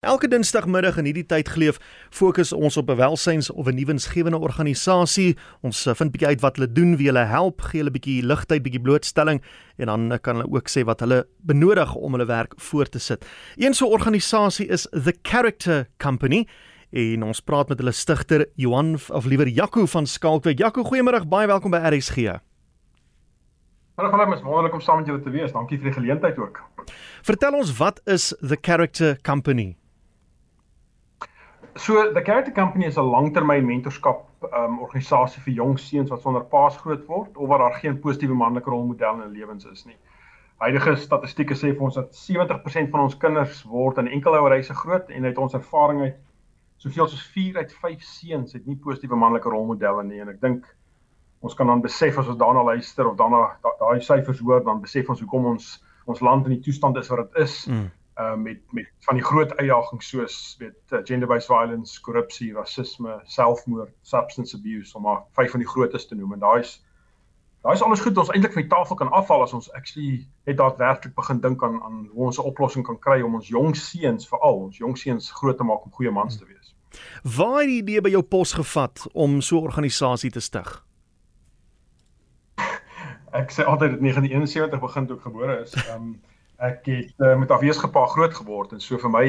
Elke dinsdagmiddag in hierdie tyd geleef fokus ons op 'n welsyns of 'n nuwensgewende organisasie. Ons uh, vind bietjie uit wat hulle doen, wie hulle help, gee hulle bietjie ligtheid, bietjie blootstelling en dan kan hulle ook sê wat hulle benodig om hulle werk voort te sit. Een so 'n organisasie is The Character Company en ons praat met hulle stigter Johan of liewer Jaco van Skalkwyk. Jaco, goeiemôre, baie welkom by RSG. Hallo, hallo, is wonderlik om saam met julle te wees. Dankie vir die geleentheid ook. Vertel ons wat is The Character Company? So the Character Company is 'n langtermyn mentorskap um organisasie vir jong seuns wat sonder paas groot word of waar daar geen positiewe manlike rolmodel in hulle lewens is nie. Huidige statistieke sê vir ons dat 70% van ons kinders word in enkelhouerhuise groot en uit ons ervaring uit soveel soos 4 uit 5 seuns het nie positiewe manlike rolmodelle nie en ek dink ons kan dan besef as ons daarna luister of daarna daai syfers hoor dan besef ons hoekom ons ons land in die toestand is wat dit is. Mm uh, met met van die groot uitdagings soos weet uh, gender-based violence, korrupsie, rasisme, selfmoord, substance abuse om maar vyf van die grootes te noem en daai is daai is alles goed ons eintlik van die tafel kan afhaal as ons actually net daadwerklik begin dink aan aan hoe ons 'n oplossing kan kry om ons jong seuns veral ons jong seuns groot te maak om goeie mans te wees. Waar het die idee by jou pos gevat om so 'n organisasie te stig? Ek sê altyd dit 1971 begin toe ek gebore is. Ehm um, ek het uh, met afwesige pa groot geword en so vir my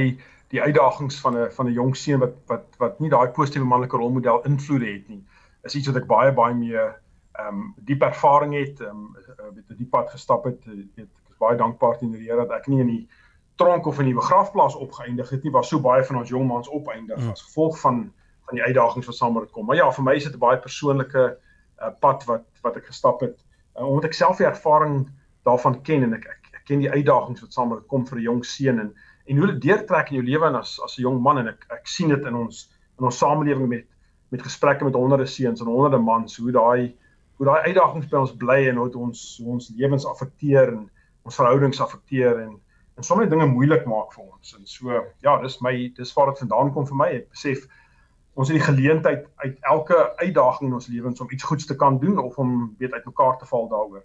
die uitdagings van 'n van 'n jong seun wat wat wat nie daai positiewe manlike rolmodel invloed het nie is iets wat ek baie baie mee ehm um, diep ervaring het ehm um, met 'n diep pad gestap het weet ek is baie dankbaar teenoor die Here dat ek nie in die tronk of in die begrafplaas opgeëindig het nie waar so baie van ons jong mans opeindig mm. as gevolg van van die uitdagings wat saam met dit kom maar ja vir my is dit 'n baie persoonlike uh, pad wat wat ek gestap het uh, omdat ek self die ervaring daarvan ken en ek, ek ken die uitdagings wat saam met dit kom vir 'n jong seun en en hoe dit deurtrek in jou lewe en as as 'n jong man en ek ek sien dit in ons in ons samelewing met met gesprekke met honderde seuns en honderde mans hoe daai hoe daai uitdagings by ons bly en hoe ons hoe ons lewens afekteer en ons verhoudings afekteer en en sommige dinge moeilik maak vir ons. En so ja dis my dis waar dit vandaan kom vir my. Ek besef ons het die geleentheid uit elke uitdaging in ons lewens om iets goeds te kan doen of om weet uitmekaar te val daaroor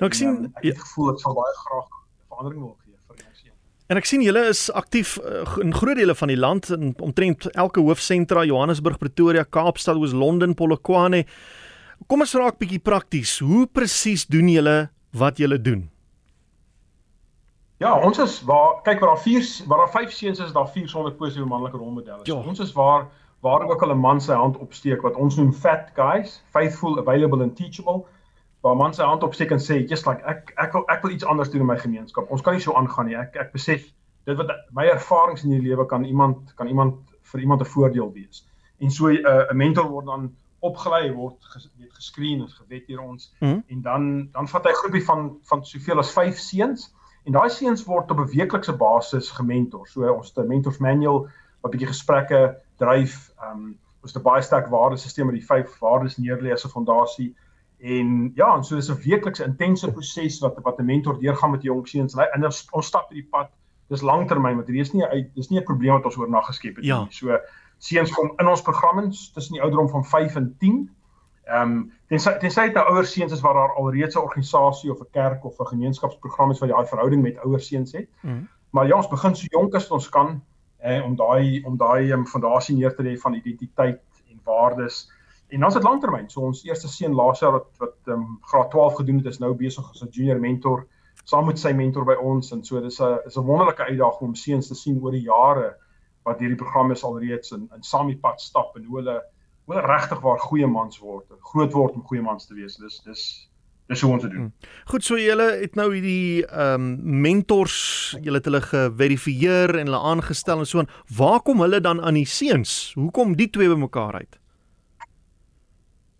Nou ek sien en, um, ek gevoel ek sal baie graag verandering wil gee vir ons hier. En ek sien julle is aktief uh, in groot dele van die land in omtrent elke hoofsentra Johannesburg, Pretoria, Kaapstad, Oos London, Polokwane. Kom ons raak bietjie prakties. Hoe presies doen julle wat julle doen? Ja, ons is waar kyk waar daar 4 waar daar 5 seuns is, daar 4 sonder positiewe manlike rolmodelle. Ja. Ons is waar waar ook al 'n man sy hand opsteek wat ons noem fat guys, faithful, available and teachable waar man sy hand opsteek en sê just like ek ek wil ek wil iets anders doen in my gemeenskap. Ons kan nie so aangaan nie. Ek ek besef dit wat my ervarings in die lewe kan iemand kan iemand vir iemand 'n voordeel wees. En so eh, 'n uh, mentor word dan opgelei word ges, weet geskreen en gewet hier ons mm en dan dan vat hy 'n groepie van van soveel as 5 seuns en daai seuns word op 'n weeklikse basis gementor. So ons het 'n mentors manual wat bietjie gesprekke dryf. Ehm um, ons het 'n baie sterk waardesisteem met die 5 waardes neerlê as 'n fondasie. En ja, en so dis 'n weeklikse intense proses wat wat 'n mentor deurgaan met jong seuns en, en ons, ons stap hierdie pad. Dis langtermyn want hier is nie uit dis nie 'n probleem wat ons oornag geskep het ja. nie. So seuns kom in ons programmings tussen die ouderdom van 5 en 10. Ehm um, tensy tensy dit nou ouer seuns is waar daar alreeds 'n organisasie of 'n kerk of 'n gemeenskapsprogram is wat daai verhouding met ouer seuns het. Mm. Maar ja, ons begin so jonk as ons kan eh, om daai om daai um, fondasie neer te lê van identiteit en waardes. En dan is dit langtermyn. So ons eerste seun laas jaar wat wat ehm um, graad 12 gedoen het, is nou besig as 'n junior mentor saam met sy mentor by ons en so dis 'n is 'n wonderlike uitdaging om seuns te sien oor die jare wat hierdie program is alreeds in in saam die pad stap en hoe hulle hoe hulle regtig waar goeie mans word, groot word om goeie mans te wees. Dis dis dis hoe ons dit doen. Hmm. Goed, so julle het nou hierdie ehm um, mentors, julle het hulle geverifieer en hulle aangestel en so aan. Waar kom hulle dan aan die seuns? Hoekom die twee bymekaar uit?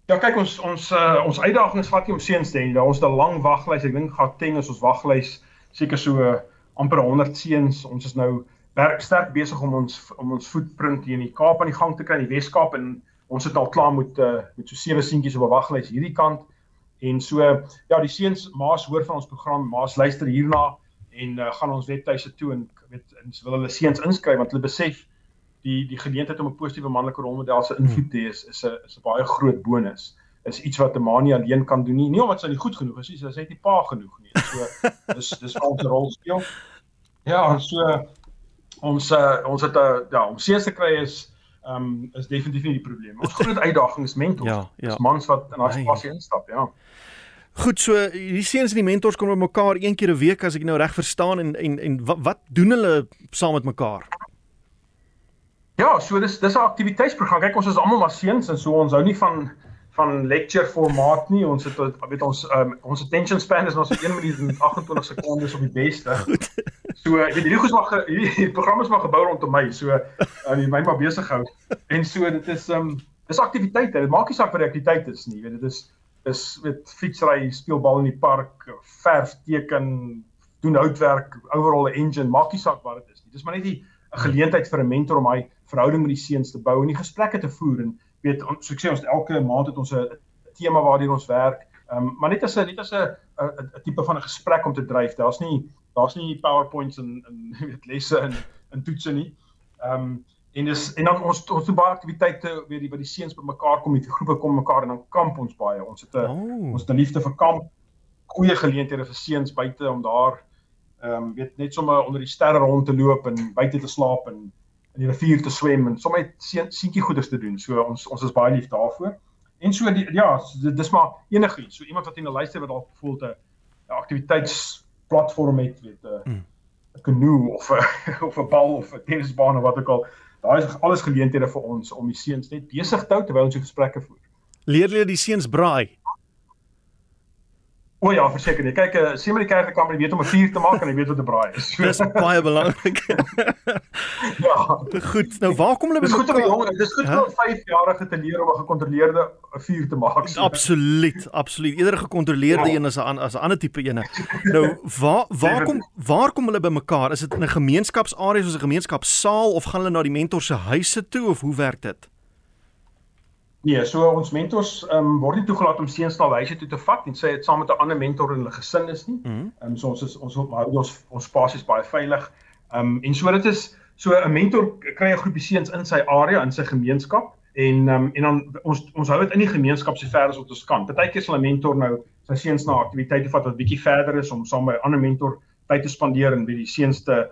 Ja kyk ons ons uh, ons uitdaging is vat jy om seuns te hê. Daar ons 'n lang waglys. Ek dink Gauteng is ons waglys seker so uh, amper 100 seuns. Ons is nou werk sterk besig om ons om ons footprint hier in die Kaap aan die gang te kry in die Wes-Kaap en ons het al klaar met uh, met so sewe seentjies op 'n waglys hierdie kant. En so ja, die seuns maas hoor van ons program, maas luister hierna en uh, gaan ons webtuise toe en weet en wil hulle seuns inskryf want hulle besef die die geleentheid om 'n positiewe manlike rolmodel se invloed te hê is is 'n is 'n baie groot bonus. Is iets wat 'n ma nie alleen kan doen nie. Nie omdat sy nie goed genoeg is nie, sy het nie pa genoeg nie. So dis dis al 'n rol speel. Ja, so ons uh, ons het 'n uh, ja, om seuns te kry is ehm um, is definitief nie die probleem. Ons groot uitdaging is mentors. Ja, ja. Dis mans wat in daai spasie instap, ja. Goed, so hierdie seuns en die mentors kom by mekaar een keer 'n week as ek nou reg verstaan en en en wat wat doen hulle saam met mekaar? Ja, so dis dis 'n aktiwiteitsprogram. Kyk, ons is almal maar seuns en so ons hou nie van van lecture formaat nie. Ons het weet ons um, ons attention span is so 1 minuut en 28 sekondes op die beste. Goed. So ek weet hierdie goed maar hierdie program is maar gebou rondom my. So uh, my maar besig hou. En so dit is um dis aktiwiteite. Dit maak nie saak wat die aktiwiteit is nie. Jy weet dit is is met fietsry, speel bal in die park, verf teken, doen houtwerk, overall 'n engine, maak nie saak wat dit is nie. Dis maar net 'n geleentheid vir 'n mentor om hy verhouding met die seuns te bou en die gesprekke te voer en weet ons so ek sê ons elke maand het ons 'n tema waardeur ons werk. Ehm um, maar net as 'n net as 'n 'n tipe van 'n gesprek om te dryf. Daar's nie daar's nie PowerPoints en en weet lesse en en toetse nie. Ehm um, en dis en dan ons ons doen baie aktiwiteite weet jy by die seuns bymekaar kom, die groepe kom mekaar en dan kamp ons baie. Ons het 'n oh. ons het 'n liefde vir kamp. Goeie geleenthede vir seuns buite om daar ehm um, weet net sommer onder die sterre rond te loop en buite te slaap en in die rivier te swem en sommer seentjie goeders te doen. So ons ons is baie lief daarvoor. En so die, ja, dis maar enigiets. So iemand wat in 'n luister wat dalk voel 'n aktiwiteitsplatform het, weet 'n mm. 'n kanoe of 'n of 'n bal of 'n tennisbaan of wat ook al. Daai is alles geleenthede vir ons om die seuns net besig te hou terwyl ons gesprekke voer. Leer leer die seuns braai. O ja, verseker nie. Kyk, uh, sien maar die kerk kan weet om 'n vuur te maak en hy weet wat 'n braai is. Dis baie belangrik. ja. Goed. Nou waar kom hulle by? Dis goed om jong, dis goed vir 'n 5-jarige te leer om 'n gekontroleerde vuur te maak. So. Absoluut, absoluut. Eerder gekontroleerde ja. een as 'n as 'n ander tipe ene. Nou, waar waar kom waar kom hulle by mekaar? Is dit in 'n gemeenskapsarea soos 'n gemeenskapsaal of gaan hulle na die mentor se huise toe of hoe werk dit? Nee, so ons mentors ehm um, word nie toegelaat om seuns na huise toe te vat en sê dit saam met 'n ander mentor in hulle gesin is nie. Mhm. Ehm mm um, so ons is ons hou ons ons spasies baie veilig. Ehm um, en so dit is so 'n mentor kry 'n groepie seuns in sy area in sy gemeenskap en ehm um, en dan ons ons hou dit in die gemeenskap so ver as wat ons kan. Partykeer sal 'n mentor nou sy seuns na aktiwiteite vat wat bietjie verder is om saam met 'n ander mentor tyd te spandeer en by die seuns te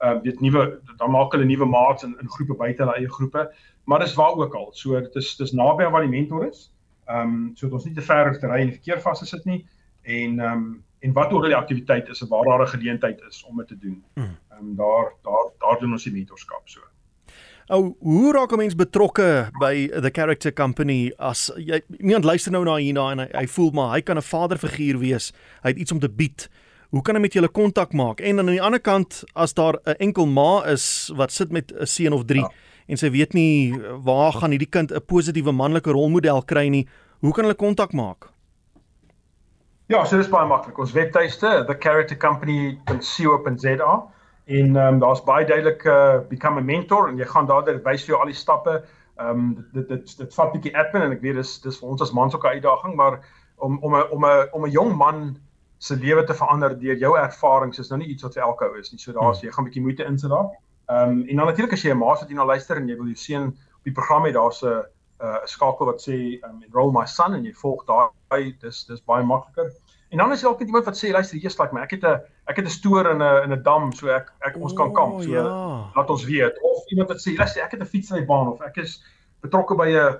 ehm uh, weet nuwe dan maak hulle nuwe maats in in groepe buite hulle eie groepe maar dis waar ook al. So dit is dis naby aan waar die mentor is. Ehm um, so dat ons nie te ver te ry en verkeer vas gesit nie en ehm um, en wat ook al die aktiwiteit is, waar daar 'n geleentheid is om dit te doen. Hmm. Ehm um, daar daar daar doen ons die mentorskap so. Ou, hoe raak 'n mens betrokke by the character company as jy iemand luister nou na hierna en hy, hy voel maar hy kan 'n vaderfiguur wees. Hy het iets om te bied. Hoe kan hy met julle kontak maak? En dan aan die ander kant as daar 'n enkel ma is wat sit met 'n seun of 3, ja en sy weet nie waar gaan hierdie kind 'n positiewe manlike rolmodel kry nie. Hoe kan hulle kontak maak? Ja, so dis baie maklik. Ons webtuiste, thecharactercompany.co.za en ehm um, daar's baie duidelik uh, become a mentor en jy gaan daar wys vir jou al die stappe. Ehm um, dit dit dit vat bietjie admin en ek weet dis dis vir ons as mans ook 'n uitdaging, maar om om 'n om 'n om 'n jong man se lewe te verander deur jou ervarings is nou nie iets wat vir elke ou is nie. So daar's hmm. jy gaan 'n bietjie moeite insit daar. Ehm um, en dan natuurlik as jy 'n maas wat jy nou luister en jy wil jou seun op die program hê, daar's 'n 'n skakel wat sê um, enroll my son en jy volg daai dis dis baie makliker. En dan is daar ook iemand wat sê luister hier staan my ek het 'n ek het 'n stoor in 'n in 'n dam so ek ek ons kan kamp so ja. laat ons weet of iemand wat sê luister ek het 'n fietsrybaan of ek is betrokke by 'n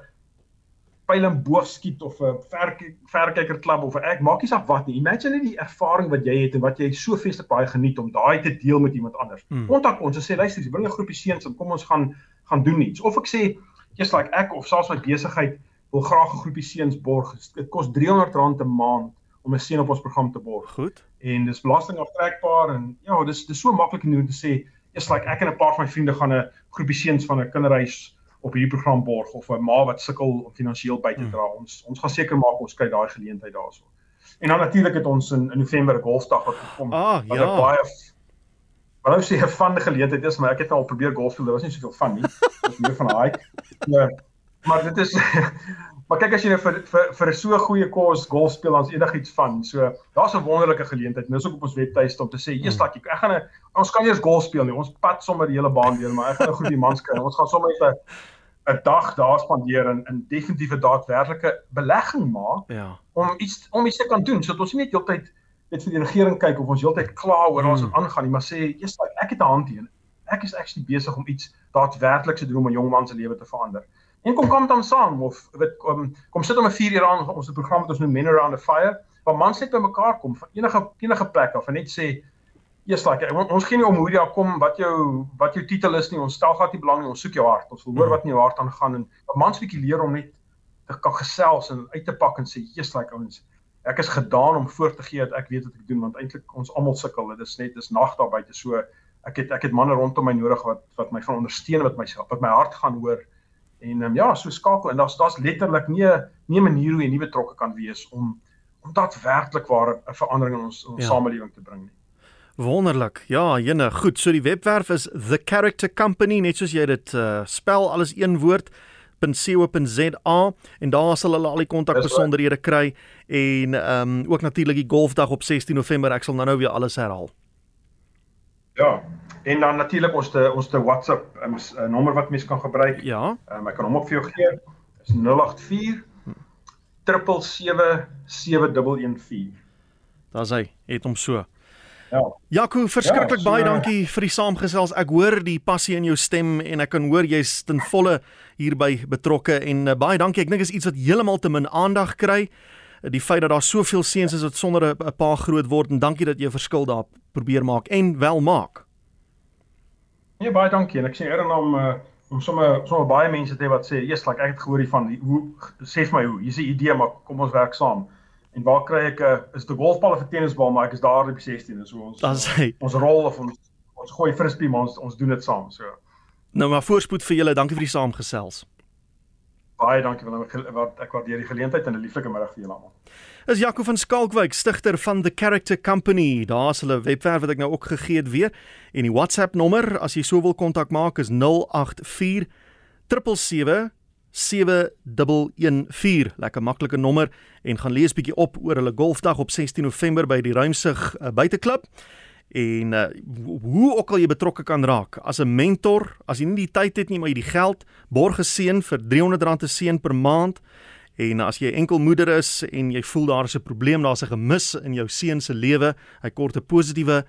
pyl en boog skiet of 'n ver verkyker klub of ek maak nie saak wat nie. Imagine net die ervaring wat jy het en wat jy so feeslik baie geniet om daai te deel met iemand anders. Hmm. Kontak hmm. ons en sê luister, bring 'n groepie seuns en kom ons gaan gaan doen iets. Of ek sê just like ek of selfs my besigheid wil graag 'n groepie seuns borg. Dit kos R300 'n maand om 'n seun op ons program te borg. Goed. En dis belastingaftrekbaar en ja, dis dis so maklik om te sê, just like ek en 'n paar van my vriende gaan 'n groepie seuns van 'n kinderhuis op hierdie program borg of 'n ma wat sukkel om finansiëel by te hmm. dra. Hmm. Ons ons gaan seker maak ons kry daai geleentheid daarso. En dan natuurlik het ons in, in November 'n golfdag wat kom ah, wat ja. baie Maar nou sê 'n van geleentheid is maar ek het al probeer golf speel, dit was nie soveel van nie. Dit is meer van. Ja. Maar dit is Maar kyk as jy nou vir vir vir 'n so goeie kos golf speel is enigiets van. So daar's 'n wonderlike geleentheid. Nou is ook op ons webtuiste om te sê, "Jesus, mm. ek gaan 'n ons kan eers golf speel nie. Ons pad sommer die hele baan deur, maar ek gaan 'n groepie mans kry. Ons gaan sommer net 'n 'n dag daar spandeer en 'n definitiewe daadwerklike belegging maak ja. om iets om iets te kan doen sodat ons nie net heeltyd net vir die regering kyk of ons heeltyd kla oor mm. ons wat aangaan nie, maar sê, "Jesus, ek het 'n hand hier. ek is actually besig om iets daadwerklik te doen om 'n jong man se lewe te verander. En kom kom dan saam of weet kom kom sit om 'n 4 uur aan ons program wat ons noem Men Around the Fire, waar mans net bymekaar kom van enige enige plek af en net sê Eers like ons gee nie om hoe jy kom wat jou wat jou titel is nie ons stel glad nie belang nie ons soek jou hart ons wil hoor wat in jou hart aangaan en mans bietjie leer om net te kan gesels en uit te pak en sê eers like ouens ek is gedaan om voor te gee dat ek weet wat ek doen want eintlik ons almal sukkel dit is net dis nag daar buite so ek het ek het manne rondom my nodig wat wat my gaan ondersteun wat my wat my hart gaan hoor en um, ja so skakel en daar's daar's letterlik nie nie 'n manier hoe jy nie betrokke kan wees om om daadwerklik waar 'n verandering in ons, ons ja. samelewing te bring nie Wonderlik. Ja, jene, goed. So die webwerf is The Character Company, net soos jy dit uh, spel, alles een woord .co.za en daar sal hulle al die kontakbesonderhede kry en ehm um, ook natuurlik die golfdag op 16 November. Ek sal nou-nou weer alles herhaal. Ja. En dan natuurlik ons te ons te WhatsApp 'n um, nommer wat mens kan gebruik. Ja. Um, ek kan hom ook vir jou gee. Is 084 77714. Daar's hy. Het hom so. Ja. Jaco, verskriklik ja, so, baie dankie vir die saamgesels. Ek hoor die passie in jou stem en ek kan hoor jy's ten volle hierby betrokke en uh, baie dankie. Ek dink is iets wat heeltemal te min aandag kry. Die feit dat daar soveel seuns is wat sonder 'n pa groot word en dankie dat jy 'n verskil daar probeer maak en wel maak. Nee, baie dankie. En ek sien eerder om uh, om sommer sommer baie mense te hê wat sê, "Eers, like, ek het gehoor hiervan. Hoe sê vir my hoe? Hier's 'n idee, maar kom ons werk saam." En waar kry ek 'n uh, is die golfbal of 'n tennisbal, maar ek is daar op die 16 en so ons Dan sê ons rol of ons ons gooi frisbee maar ons ons doen dit saam, so. Nou maar voorspoed vir julle. Dankie vir die saamgesels. Baie dankie vir wat ek waardeer die geleentheid en 'n lieflike middag vir julle almal. Is Jaco van Skalkwyk, stigter van The Character Company. Daar's hulle webwerf wat ek nou ook gegee het weer en die WhatsApp nommer as jy sou wil kontak maak is 084 777 7114 lekker maklike nommer en gaan lees bietjie op oor hulle golfdag op 16 November by die Ruimsig uh, buiteklub en uh, hoe ook al jy betrokke kan raak as 'n mentor as jy nie die tyd het nie maar jy die geld borg geseën vir R300 'n seën per maand. En as jy enkel moeder is en jy voel daar is 'n probleem daar's 'n gemis in jou seun se lewe hy kort 'n positiewe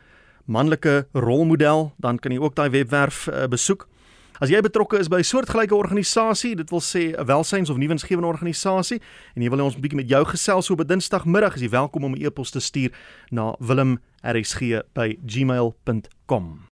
manlike rolmodel dan kan jy ook daai webwerf uh, besoek As jy betrokke is by 'n soortgelyke organisasie, dit wil sê 'n welsyns- of nuwensgewende organisasie en jy wil ons 'n bietjie met jou gesels so op 'n Dinsdagmiddag, is jy welkom om 'n e-pos te stuur na wilm@rsg@gmail.com.